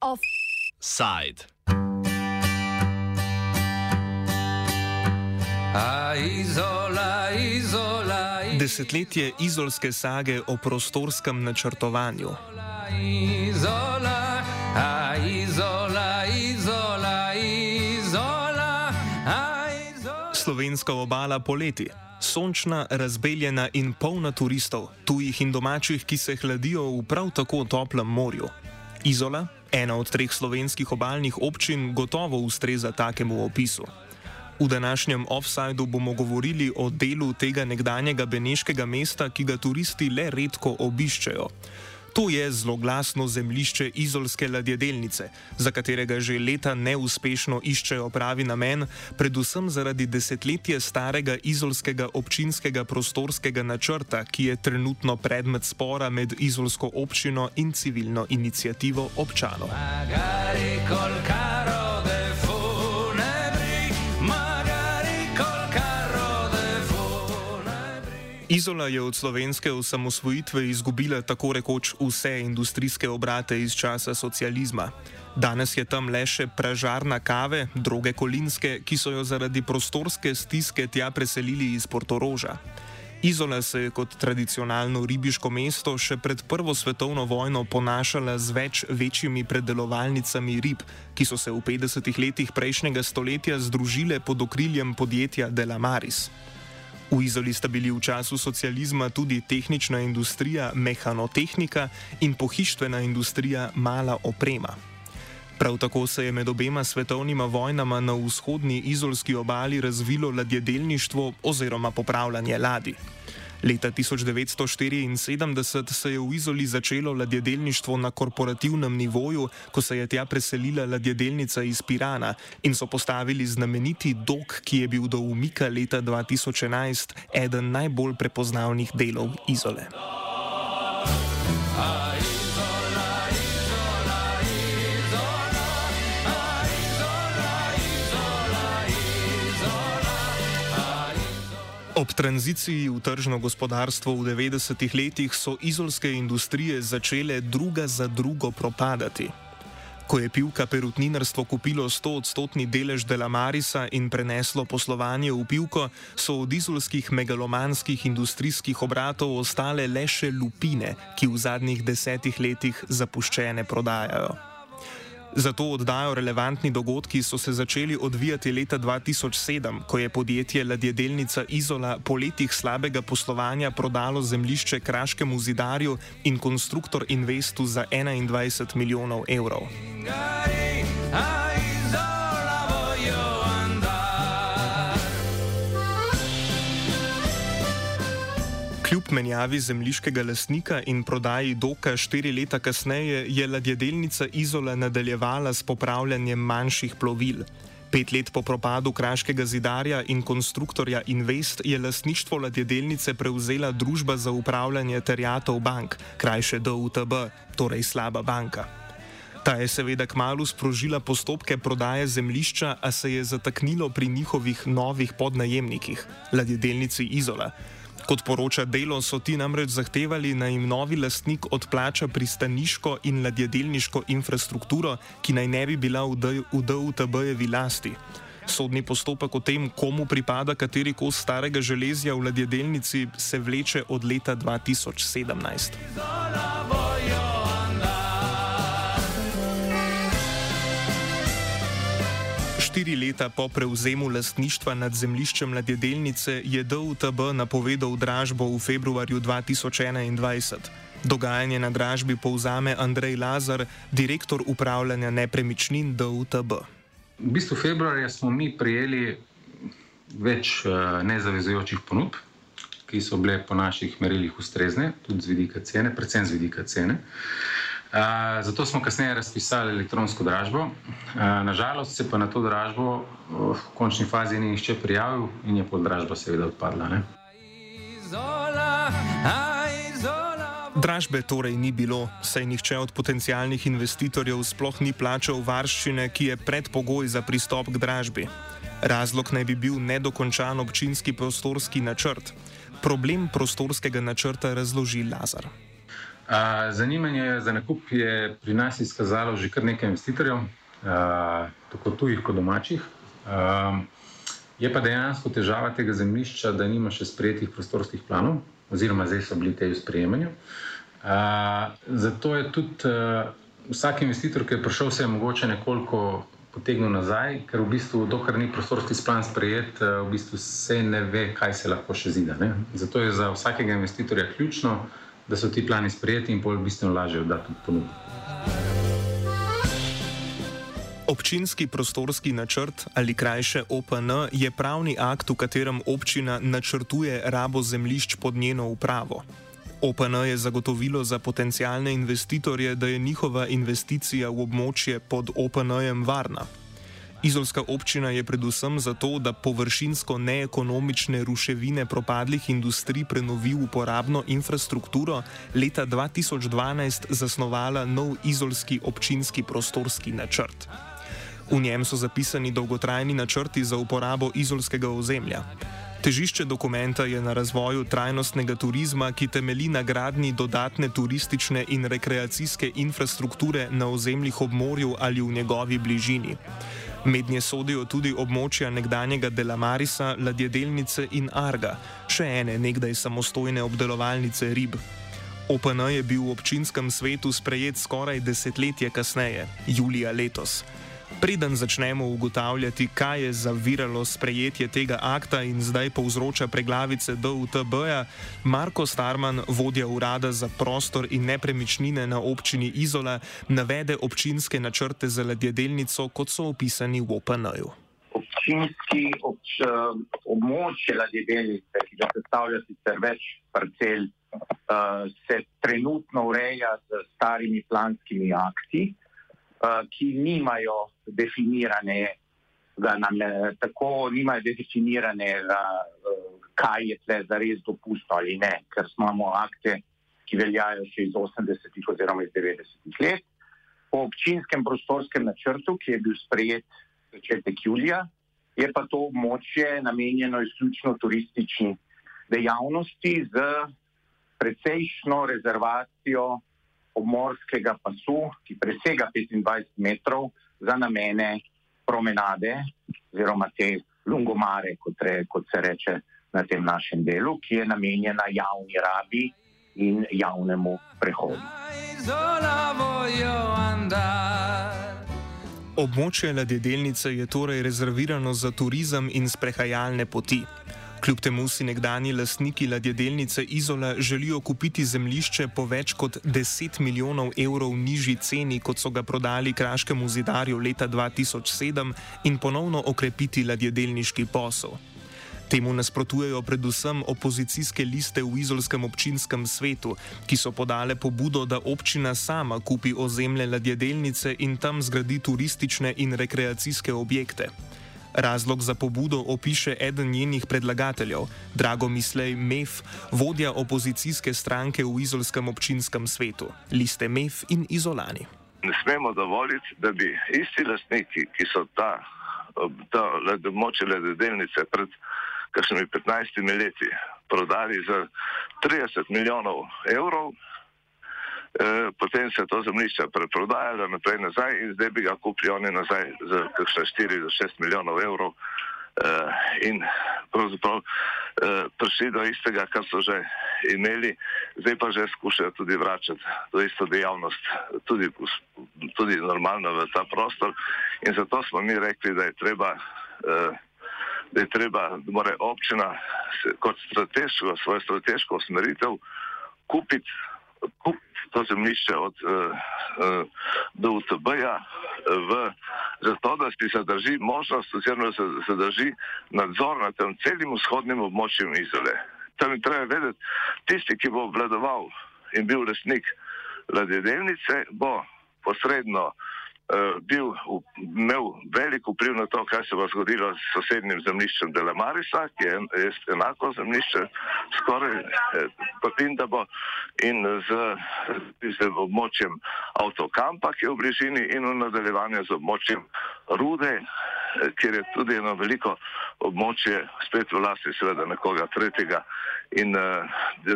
Offside. Desetletje izolske sage o prostorskem načrtovanju. Izola, Slovenska obala poleti. Sončna, razbeljena in polna turistov, tujih in domačih, ki se hladijo v prav tako toplem morju. Izola, ena od treh slovenskih obaljnih občin, gotovo ustreza takemu opisu. V današnjem offsajdu bomo govorili o delu tega nekdanjega beneškega mesta, ki ga turisti le redko obiščejo. To je zloglasno zemljišče izolske ladjedelnice, za katerega že leta neuspešno iščejo pravi namen, predvsem zaradi desetletje starega izolskega občinskega prostorskega načrta, ki je trenutno predmet spora med izolsko občino in civilno inicijativo občanov. Magari, Izola je od slovenske osamosvojitve izgubila tako rekoč vse industrijske obrate iz časa socializma. Danes je tam le še pražarna kave, droge kolinske, ki so jo zaradi prostorske stiske tja preselili iz Portoroža. Izola se je kot tradicionalno ribiško mesto še pred Prvo svetovno vojno ponašala z več večjimi predelovalnicami rib, ki so se v 50-ih letih prejšnjega stoletja združile pod okriljem podjetja Delamaris. V Izoli sta bili v času socializma tudi tehnična industrija, mehanotehnika in pohištvena industrija, mala oprema. Prav tako se je med obema svetovnima vojnama na vzhodni izolski obali razvilo ladjedelništvo oziroma popravljanje ladij. Leta 1974 se je v Izoli začelo ladjedelništvo na korporativnem nivoju, ko se je tja preselila ladjedelnica iz Pirana in so postavili znameniti dok, ki je bil do umika leta 2011 eden najbolj prepoznavnih delov Izole. Ob tranziciji v tržno gospodarstvo v 90-ih letih so izolske industrije začele druga za drugo propadati. Ko je pivka perutninarstvo kupilo 100-odstotni delež Delamarisa in preneslo poslovanje v pivko, so od izolskih megalomanskih industrijskih obratov ostale le še lupine, ki v zadnjih desetih letih zapuščene prodajajo. Zato oddajo relevantni dogodki so se začeli odvijati leta 2007, ko je podjetje Ladjedelnica Izola po letih slabega poslovanja prodalo zemljišče Kraškemu zidarju in konstruktor Investu za 21 milijonov evrov. Gari, Kljub menjavi zemljiškega lasnika in prodaji doka štiri leta kasneje je ladjedelnica Izola nadaljevala s popravljanjem manjših plovil. Pet let po propadu Kraškega zidarja in konstruktorja Invest je lasništvo ladjedelnice prevzela družba za upravljanje terjatov bank, krajše DUTB, torej slaba banka. Ta je seveda kmalo sprožila postopke prodaje zemljišča, a se je zataknilo pri njihovih novih podnajemnikih, ladjedelnici Izola. Kot poroča Delo, so ti namreč zahtevali, da jim novi lastnik odplača pristaniško in ladjedelniško infrastrukturo, ki naj ne bi bila v DUTB-jevi lasti. Sodni postopek o tem, komu pripada kateri kos starega železja v ladjedelnici, se vleče od leta 2017. Zola, Štiri leta po prevzemu lastništva nad zemljiščem ladjedelnice je DUTB napovedal dražbo v februarju 2021. Dogajanje na dražbi povzame Andrej Lazar, direktor upravljanja nepremičnin DUTB. V bistvu februarja smo mi prijeli več uh, nezavezujočih ponudb, ki so bile po naših merilih ustrezne, tudi z vidika cene, predvsem z vidika cene. Uh, zato smo kasneje razpisali elektronsko dražbo. Nažalost se pa na to dražbo v končni fazi ni nihče prijavil in je pod dražbo seveda odpadla. Ne? Dražbe torej ni bilo, saj nihče od potencijalnih investitorjev sploh ni plačal varščine, ki je predpogoj za pristop k dražbi. Razlog naj bi bil nedokončan občinski prostorski načrt. Problem prostorskega načrta razloži Lazar. Zanimanje za nakup je pri nas izkazalo že kar nekaj investitorjev, tako tujih kot domačih. Je pa dejansko težava tega zemljišča, da nima še sprejetih prostorskih planov, oziroma zdaj so bili te v sprejemanju. Zato je tudi vsak investitor, ki je prišel, se je mogoče nekoliko potegnil nazaj, ker v bistvu, dokler ni prostorski plan sprejet, v bistvu se ne ve, kaj se lahko še zida. Ne? Zato je za vsakega investitorja ključno, da so ti plani sprejeti in bolj bistveno lažje oddati ponudbo. Občinski prostorski načrt ali krajše OPN je pravni akt, v katerem občina načrtuje rabo zemljišč pod njeno upravo. OPN je zagotovilo za potencijalne investitorje, da je njihova investicija v območje pod OPN-jem varna. Izolska občina je predvsem zato, da površinsko neekonomične ruševine propadlih industrij prenovi v uporabno infrastrukturo, leta 2012 zasnovala nov izolski občinski prostorski načrt. V njem so zapisani dolgotrajni načrti za uporabo izolskega ozemlja. Težišče dokumenta je na razvoju trajnostnega turizma, ki temelji na gradni dodatne turistične in rekreacijske infrastrukture na ozemljih ob morju ali v njegovi bližini. Mednje sodijo tudi območja nekdanjega Delamarisa, ladjedelnice in Arga, še ene nekdaj samostojne obdelovalnice rib. OPN je bil v občinskem svetu sprejet skoraj desetletje kasneje, julija letos. Preden začnemo ugotavljati, kaj je zaviralo sprejetje tega akta in zdaj povzroča preglavice DUTB-ja, Marko Starman, vodja urada za prostor in nepremičnine na občini Izola, navede občinske načrte za ladjedelnico, kot so opisani v OPN-ju. Občinski obč, območje ladjedelnice, ki ga predstavlja sicer več parcel, se trenutno ureja z starimi planskimi akti. Eh, ki nimajo definirane, namen, tako nimajo definiranega, eh, kaj je tle za res dopustno ali ne, ker imamo akte, ki veljajo še iz 80-ih oziroma iz 90-ih let. Po občinskem prostorskem načrtu, ki je bil sprejet začetek julija, je pa to območje namenjeno izključno turistični dejavnosti z precejšno rezervacijo obmorskega pasu, ki presega 25 metrov za namene promenade oziroma te lungomare, kot, re, kot se reče na tem našem delu, ki je namenjena javni rabi in javnemu prehodu. Območje ladjedelnice je torej rezervirano za turizem in sprehajalne poti. Kljub temu si nekdani lastniki ladjedelnice Izola želijo kupiti zemljišče po več kot 10 milijonov evrov nižji ceni, kot so ga prodali kraškemu zidarju leta 2007 in ponovno okrepiti ladjedelniški posel. Temu nasprotujejo predvsem opozicijske liste v izolskem občinskem svetu, ki so podale pobudo, da občina sama kupi ozemlje ladjedelnice in tam zgradi turistične in rekreacijske objekte. Razlog za pobudo opiše eden njenih predlagateljev, Drago Mislej MEF, vodja opozicijske stranke v izolskem občinskem svetu, liste MEF in izolani. Ne smemo dovoliti, da bi isti lastniki, ki so ta, ta moče lededelnice pred kakšnimi 15 leti prodali za 30 milijonov evrov, potem se je to zemljišče preprodajalo naprej nazaj in zdaj bi ga kupili oni nazaj za kakšne 4 do 6 milijonov evrov. Uh, in pravzaprav uh, prišli do istega, kar so že imeli, zdaj pa že skušajo tudi vračati to isto dejavnost, tudi, tudi normalno v ta prostor. In zato smo mi rekli, da je treba da je treba, da mora občina kot strateško, svojo strateško usmeritev kupiti kup to zemljišče od uh, uh, DUTB-ja v zato, da si zadrži možnost oziroma da se zadrži nadzor nad tem celim vzhodnim območjem izole. Tam je treba vedeti, tisti, ki bo obvladoval in bil resnik ladjedelnice, bo posredno bil, imel velik vpliv na to, kaj se bo zgodilo s sosednjim zemljiščem Delamarisa, ki je, je enako zemljišče skoraj in da bo in z, z območjem avtokampa, ki je v bližini in v nadaljevanju z območjem Rude, kjer je tudi eno veliko območje, spet v lasti seveda nekoga tretjega. In uh,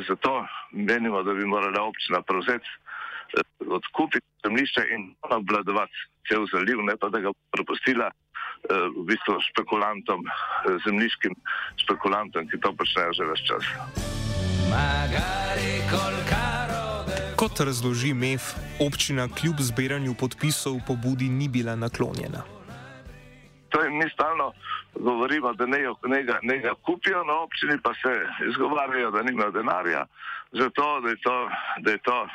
zato menimo, da bi morala občina prevzeti odkupiti zemljišče in obladovati cel zaliv, ne pa da ga prepustila uh, v bistvu špekulantom, uh, zemljiškim špekulantom, ki to počnejo že več čas. Kot razloži MEF, občina kljub zbiranju podpisov pobudi ni bila naklonjena. To je mi stalno govorimo, da ne, ga, kupijo na občini, pa se izgovarjajo, da nimajo denarja, zato da je to, da je to uh,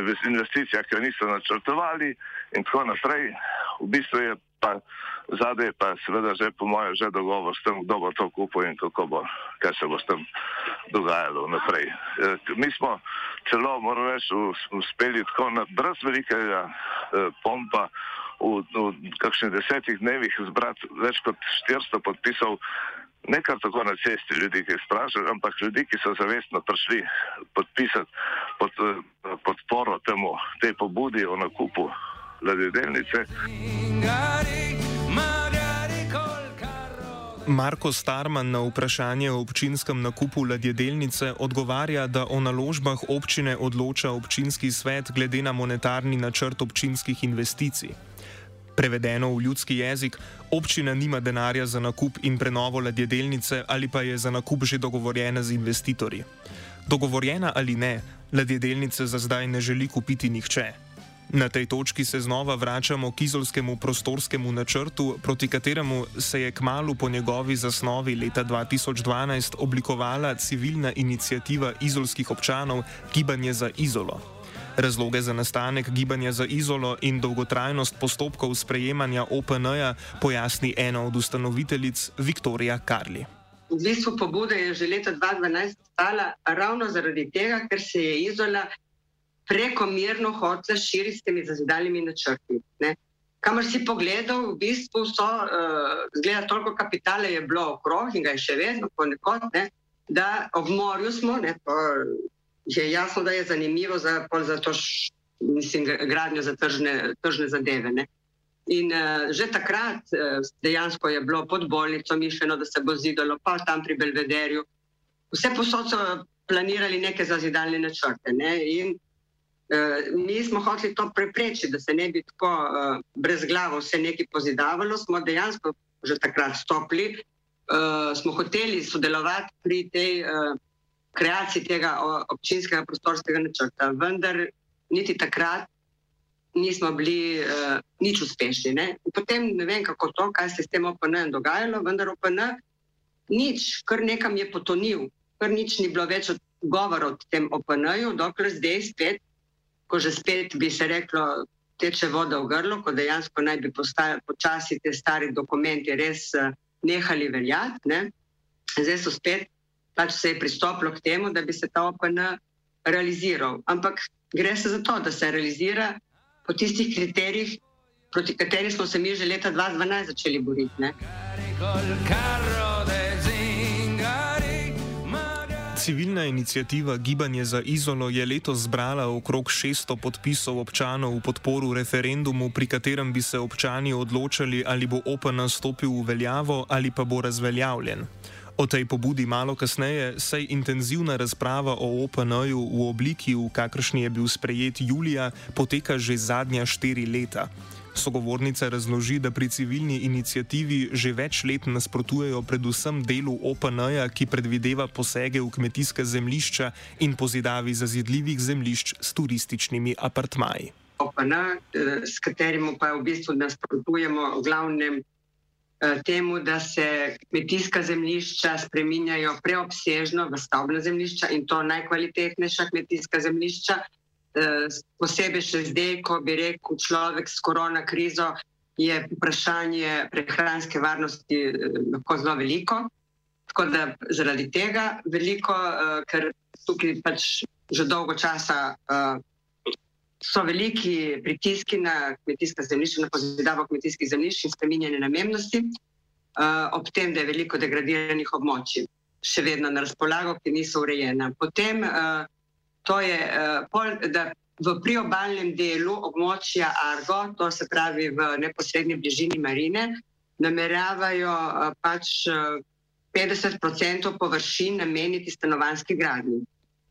uh, investicija, ki jo niso načrtovali in tako naprej. V bistvu je pa zadaj pa seveda že po mojem že dogovor s tem, kdo bo to kupil in kako bo, kaj se bo s tem dogajalo naprej. Uh, mi smo celo, moram reči, uspeli tako na, brez velikega uh, pompa v, v kakšnih desetih dnevih zbrati več kot 400 podpisov, ne kar tako na cesti ljudi, ki sprašujejo, ampak ljudi, ki so zavestno prišli podpisati pod, podporo temu, tej pobudi o nakupu ladjedelnice. Marko Starman na vprašanje o občinskem nakupu ladjedelnice odgovarja, da o naložbah občine odloča občinski svet glede na monetarni načrt občinskih investicij. Prevedeno v ljudski jezik, občina nima denarja za nakup in prenovo ladjedelnice ali pa je za nakup že dogovorjena z investitorji. Dogovorjena ali ne, ladjedelnice za zdaj ne želi kupiti nihče. Na tej točki se znova vračamo k izolskemu prostorskemu načrtu, proti kateremu se je kmalo po njegovi zasnovi leta 2012 oblikovala civilna inicijativa izolskih občanov Gibanje za izolo. Razloge za nastanek gibanja za izolo in dolgotrajnost postopkov sprejemanja OPN-ja pojasni ena od ustanoviteljic Viktorija Karli. V bistvu pobuda je že leta 2012 stala ravno zaradi tega, ker se je izola prekomerno hodila širiti s temi zazidalnimi načrti. Ne? Kamor si pogledal, v bistvu so, uh, zgleda, toliko kapitala je bilo okrog in ga je še vedno ponekod, ne? da ob morju smo, ne, je jasno, da je zanimivo za, za to š, mislim, gradnjo za tržne, tržne zadeve. Ne. In uh, že takrat uh, dejansko je bilo pod bolnico mišljeno, da se bo zidalo, pa tam pri Belvederju. Vse posod so planirali neke zazidalne načrte. Ne. In uh, mi smo hoteli to preprečiti, da se ne bi tako uh, brez glave vse nekaj pozidavalo. Smo dejansko že takrat stopili, uh, smo hoteli sodelovati pri tej. Uh, kreaciji tega občinskega prostorskega načrta. Vendar niti takrat nismo bili uh, nič uspešni. Ne? Potem ne vem, kako to, kaj se je s tem OPN dogajalo, vendar OPN nič, kar nekam je potonil, kar nič ni bilo več govora o tem OPN-ju, dokler zdaj spet, ko že spet bi se reklo, teče voda v grlo, ko dejansko naj bi počasi te stari dokumenti res uh, nehali veljati. Zdaj so spet pač se je pristopilo k temu, da bi se ta OPN realiziral. Ampak gre se za to, da se realizira po tistih kriterijih, proti katerih smo se mi že leta 2012 začeli boriti. Ne? Civilna inicijativa Gibanje za izolo je letos zbrala okrog 600 podpisov občanov v podporu referendumu, pri katerem bi se občani odločali, ali bo OPN stopil v veljavo ali pa bo razveljavljen. O tej pobudi malo kasneje, saj intenzivna razprava o OPN-ju v obliki, v kakršni je bil sprejet julija, poteka že zadnja štiri leta. Sogovornica razloži, da pri civilni inicijativi že več let nasprotujejo predvsem delu OPN-ja, ki predvideva posege v kmetijska zemlišča in pozidavi zazidljivih zemlišč s turističnimi apartmaji. OPN, eh, s katerim pa v bistvu nasprotujemo v glavnem temu, da se kmetijska zemljišča spreminjajo preobsežno v stavbna zemljišča in to najkvalitetnejša kmetijska zemljišča. Eh, posebej še zdaj, ko bi rekel človek s korona krizo, je vprašanje prehranske varnosti eh, lahko zelo veliko. Tako da zaradi tega veliko, ker tukaj pač že dolgo časa so veliki pritiski na kmetijska zemljišča, na pozidavo kmetijskih zemljišč in spreminjanje namennosti, uh, ob tem, da je veliko degradiranih območij še vedno na razpolago, ki niso urejena. Potem uh, to je, uh, pol, da v priobalnem delu območja Argo, to se pravi v neposrednji bližini marine, nameravajo uh, pač uh, 50% površin nameniti stanovanski gradnji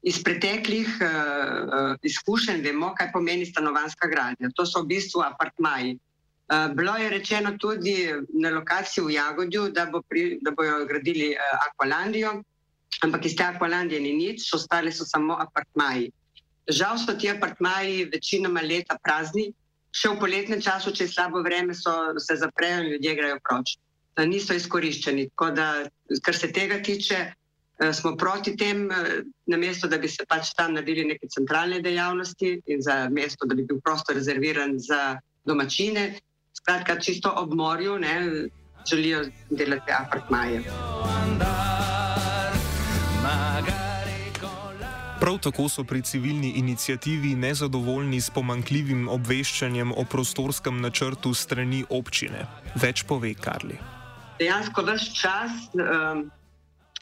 iz preteklih uh, izkušenj vemo, kaj pomeni stanovanska gradnja. To so v bistvu apartmaji. Uh, bilo je rečeno tudi na lokaciji v Jagodju, da, bo pri, da bojo gradili uh, Aqualandijo, ampak iz te Aqualandije ni nič, ostali so samo apartmaji. Žal so ti apartmaji večinoma leta prazni, še v poletnem času, če je slabo vreme, so, se zaprejo in ljudje grejo proč. Niso izkoriščeni. Tako da, kar se tega tiče, Eh, smo proti tem, eh, na mesto, da bi se pač tam naredili neke centralne dejavnosti in za mesto, da bi bil prostor rezerviran za domačine. Skratka, čisto ob morju ne, želijo delati apartmaje. Prav tako so pri civilni inicijativi nezadovoljni s pomankljivim obveščanjem o prostorskem načrtu strani občine. Več pove Karli. Dejansko vse čas um,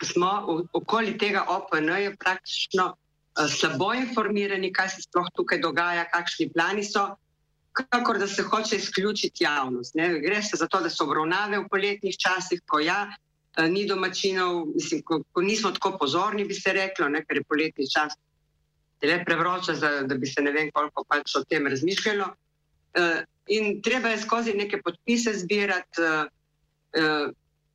smo okoli tega OPN-ja praktično uh, slabo informirani, kaj se sploh tukaj dogaja, kakšni plani so, kakor da se hoče izključiti javnost. Ne. Gre se za to, da so obravnave v poletnih časih, ko ja, uh, ni domačinov, mislim, ko, ko nismo tako pozorni, bi se reklo, ne, ker je poletni čas le prevroča, za, da bi se ne vem koliko pač o tem razmišljalo. Uh, in treba je skozi neke podpise zbirati.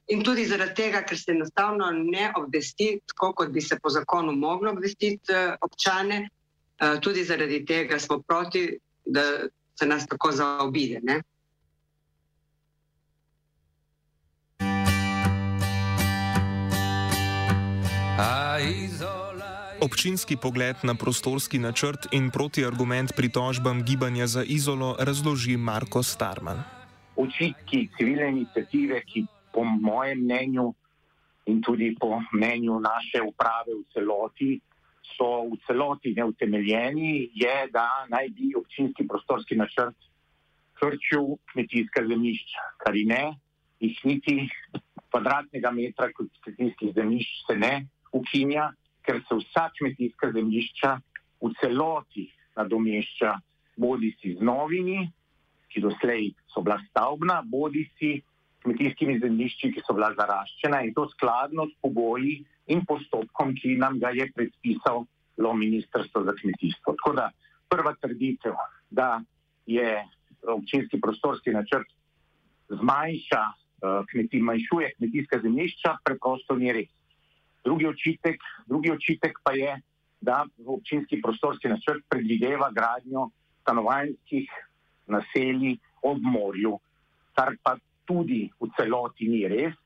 In tudi zaradi tega, ker se enostavno ne obvesti, tako kot bi se po zakonu moglo obvestiti uh, občane, uh, tudi zaradi tega smo proti, da se nas tako zaobide. Ne? Občinski pogled na prostorski načrt in protiargument pritožbam gibanja za izolo razloži Marko Starman. Očitki civilne inicijative, ki po mojem mnenju in tudi po mnenju naše uprave v celoti, so v celoti neutemeljeni, je, da naj bi občinski prostorski načrt krčil kmetijska zemljišča, kar je ne, jih niti kvadratnega metra kmetijskih zemljišč se ne ukinja, ker se vsa kmetijska zemljišča v celoti nadomešča bodi si z novimi, ki doslej so bila stavbna, bodi si kmetijskimi zemljišči, ki so bila zaraščena in to skladno s pogoji in postopkom, ki nam ga je predpisalo Ministrstvo za kmetijstvo. Tako da prva trditev, da je občinski prostorski načrt zmanjša, uh, kmeti, manjšuje kmetijska zemljišča, preprosto ni res. Drugi očitek, drugi očitek pa je, da občinski prostorski načrt predvideva gradnjo stanovanjskih naselij ob morju, kar pa tudi v celoti ni res,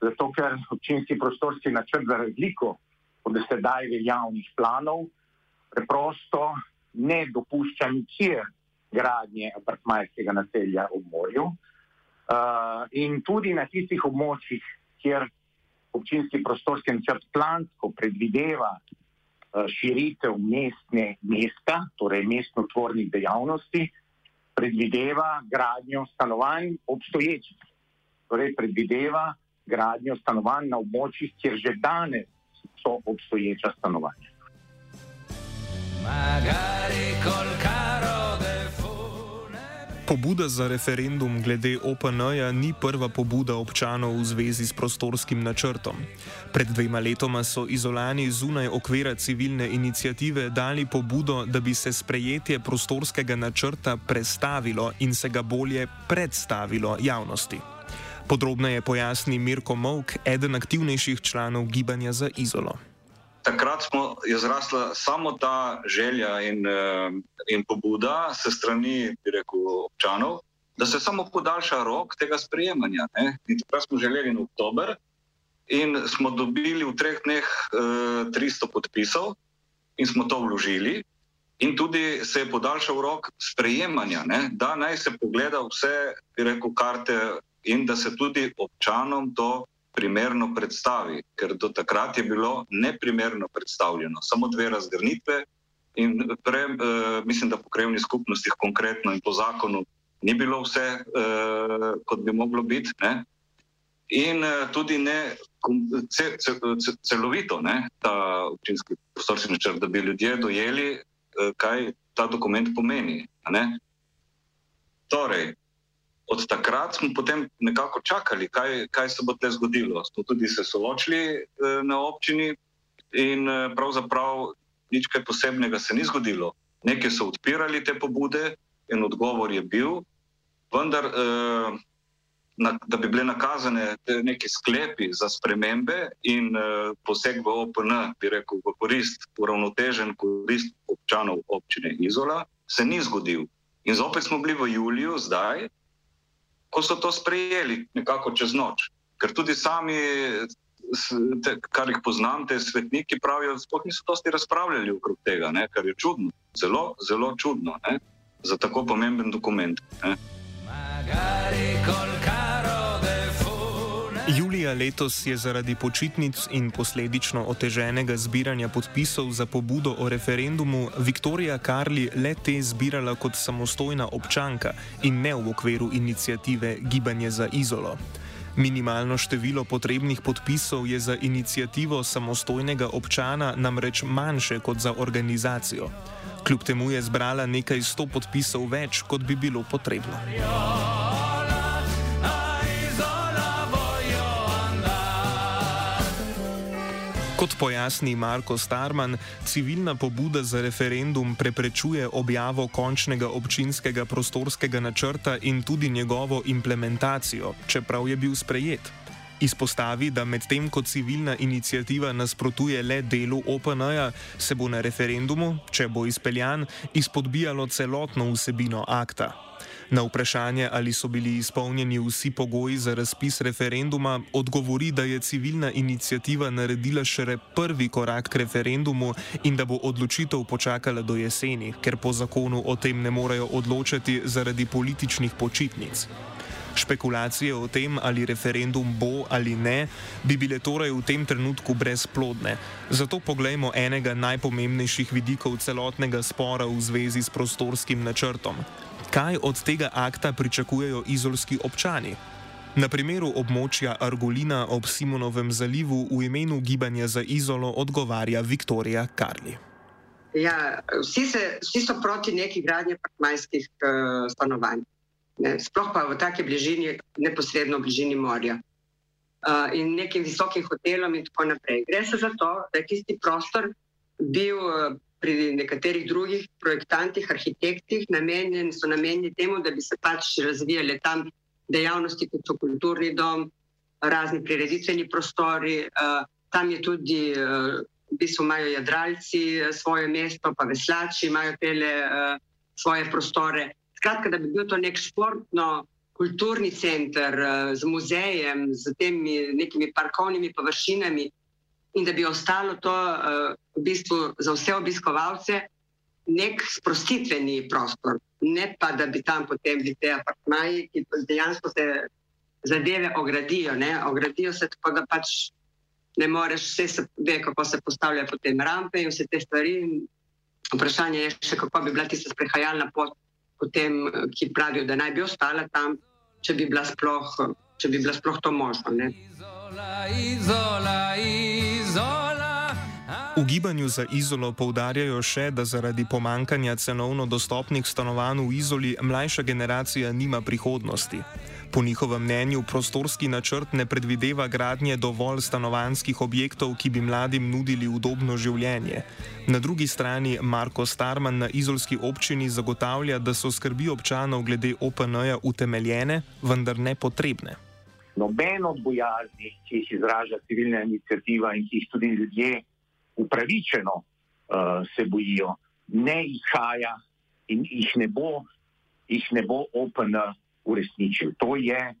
zato ker občinski prostorski načrt za razliko od sedaj veljavnih planov preprosto ne dopušča nikjer gradnje apartmajskega naselja ob morju. Uh, in tudi na tistih območjih, kjer občinski prostorski načrt plansko predvideva uh, širitev mestne mesta, torej mestno-tvornih dejavnosti, uh, predvideva gradnjo stanovanj obstoječih. Torej, predvideva gradnjo stanovanj na območjih, kjer že danes so obstoječa stanovanja. Magari de Pobuda za referendum glede OPN-ja ni prva pobuda občanov v zvezi s prostorskim načrtom. Pred dvema letoma so izolani zunaj okvira civilne inicijative dali pobudo, da bi se sprejetje prostorskega načrta prestavilo in se ga bolje predstavilo javnosti. Podrobneje pojasni Mirko Mok, eden aktivnejših članov gibanja za izolo takrat smo, je zrasla samo ta želja in, eh, in pobuda se strani rekel, občanov, da se samo podaljša rok tega sprejemanja. Ne? In takrat smo želeli in oktober, in smo dobili v treh dneh uh, eh, 300 podpisov, in smo to vložili. In tudi se je podaljšal rok sprejemanja, ne? da naj se pogleda vse, rekel, karte, in da se tudi občanom to primerno predstavi, ker do takrat je bilo neprimerno predstavljeno. Samo dve razgrnitve, in pre, uh, mislim, da po krajovnih skupnostih, konkretno in po zakonu, ni bilo vse, uh, kot bi moglo biti. Ne? In uh, tudi ne ce, ce, ce, celovito, ne, ta občinski prostorski načrt, da bi ljudje dojeli, uh, kaj ta dokument pomeni. Torej, od takrat smo potem nekako čakali, kaj, kaj se bo te zgodilo. Smo tudi se soočili uh, na občini in uh, pravzaprav nič kaj posebnega se ni zgodilo. Nekaj so odpirali te pobude in odgovor je bil, vendar, eh, na, da bi bile nakazane neke sklepi za spremembe in eh, poseg v OPN, bi rekel, v korist, uravnotežen korist občanov občine Izola, se ni zgodil. In zopet smo bili v juliju, zdaj, ko so to sprejeli nekako čez noč. Ker tudi sami te, kar jih poznam, te svetniki pravijo, da sploh niso dosti razpravljali okrog tega, ne, kar je čudno, zelo, zelo čudno ne, za tako pomemben dokument. Ne. Julija letos je zaradi počitnic in posledično oteženega zbiranja podpisov za pobudo o referendumu Viktorija Karli le te zbirala kot samostojna občanka in ne v okviru inicijative Gibanje za izolo. Minimalno število potrebnih podpisov je za inicijativo samostojnega občana namreč manjše kot za organizacijo. Kljub temu je zbrala nekaj sto podpisov več, kot bi bilo potrebno. Kot pojasni Marko Starman, civilna pobuda za referendum preprečuje objavo končnega občinskega prostorskega načrta in tudi njegovo implementacijo, čeprav je bil sprejet. Izpostavi, da medtem ko civilna inicijativa nasprotuje le delu OPN-ja, se bo na referendumu, če bo izpeljan, izpodbijalo celotno vsebino akta. Na vprašanje, ali so bili izpolnjeni vsi pogoji za razpis referenduma, odgovori, da je civilna inicijativa naredila šele prvi korak k referendumu in da bo odločitev počakala do jeseni, ker po zakonu o tem ne morejo odločati zaradi političnih počitnic. Špekulacije o tem, ali referendum bo ali ne, bi bile torej v tem trenutku brezplodne. Zato poglejmo enega najpomembnejših vidikov celotnega spora v zvezi s prostorskim načrtom kaj od tega akta pričakujejo izolski občani. Na primeru območja Argolina ob Simonovem zalivu v imenu Gibanja za izolo odgovarja Viktorija Karli. Ja, vsi, se, vsi so proti neki gradnji partmajskih uh, stanovanj, ne, sploh pa v taki bližini, neposredno bližini morja uh, in nekim visokim hotelom in tako naprej. Gre se za to, da je tisti prostor bil uh, pri nekaterih drugih projektantih, arhitektih, namenjen, so namenjeni temu, da bi se pač razvijale tam dejavnosti, kot so kulturni dom, razni prireditveni prostori. Uh, tam je tudi, uh, v bistvu imajo jadralci uh, svoje mesto, pa veslači imajo tele uh, svoje prostore. Skratka, da bi bil to nek športno. Kulturni center z muzejem, z temi nekimi parkovnimi površinami, in da bi ostalo to bistvu za vse obiskovalce nek sprostitveni prostor, ne pa da bi tam potem bili te apartmaji, ki dejansko se zadeve ogradijo. Ne? Ogradijo se tako, da pač ne moreš vse se ve, kako se postavljajo potem rampe in vse te stvari. Vprašanje je še, kako bi bila tista sprehajalna pot, potem, ki pravijo, da naj bi ostala tam, če bi bila sploh, če bi bila sploh to možno. Ne? Izola, izola, izola. V gibanju za izolo poudarjajo še, da zaradi pomankanja cenovno dostopnih stanovanj v izoli mlajša generacija nima prihodnosti. Po njihovem mnenju prostorski načrt ne predvideva gradnje dovolj stanovanskih objektov, ki bi mladim nudili udobno življenje. Na drugi strani Marko Starman na izolski občini zagotavlja, da so skrbi občanov glede OPN-ja utemeljene, vendar ne potrebne noben od bojazni, ki jih izraža civilna inicijativa in ki jih tudi ljudje upravičeno uh, se bojijo, ne izhaja in jih ne bo, jih ne bo OPN uresničil. To je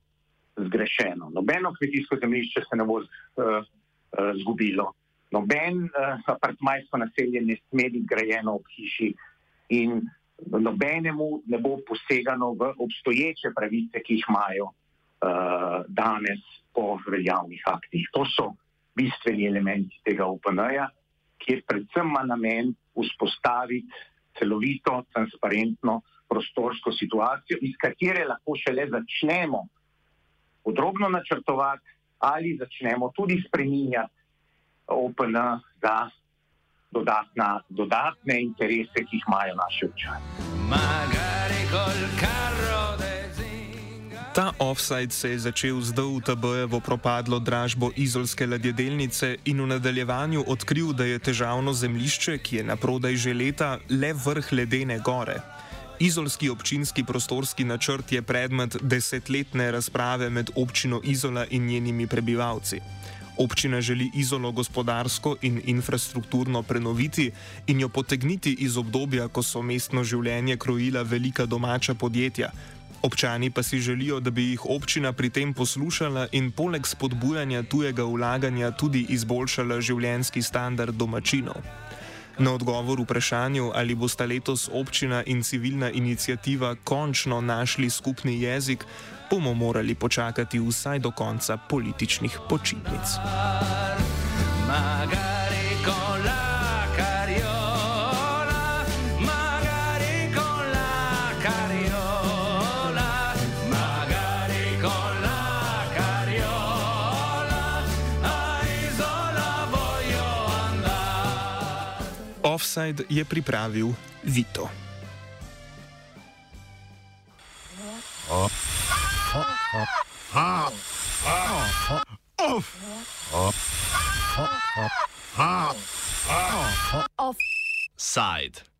zgrešeno. Nobeno kmetijsko zemljišče se ne bo uh, uh, zgubilo, noben uh, apartmajsko naselje ne sme biti grajeno ob hiši in nobenemu ne bo posegano v obstoječe pravice, ki jih imajo uh, danes po veljavnih aktih. To so bistveni elementi tega OPN-ja, kjer predvsem ima namen vzpostaviti celovito, transparentno prostorsko situacijo, iz katere lahko šele začnemo podrobno načrtovati ali začnemo tudi spreminjati OPN za dodatna, dodatne interese, ki jih imajo naše občane. Ta offside se je začel z DUTB-jevo propadlo dražbo izolske ladjedelnice in v nadaljevanju odkril, da je težavno zemlišče, ki je na prodaj že leta, le vrh ledene gore. Izolski občinski prostorski načrt je predmet desetletne razprave med občino Izola in njenimi prebivalci. Občina želi izolo gospodarsko in infrastrukturno prenoviti in jo potegniti iz obdobja, ko so mestno življenje krojila velika domača podjetja. Občani pa si želijo, da bi jih občina pri tem poslušala in poleg spodbujanja tujega vlaganja tudi izboljšala življenjski standard domačinov. Na odgovor vprašanju, ali bosta letos občina in civilna inicijativa končno našli skupni jezik, bomo morali počakati vsaj do konca političnih počitnic. Offside je pripravil Vito. Offside.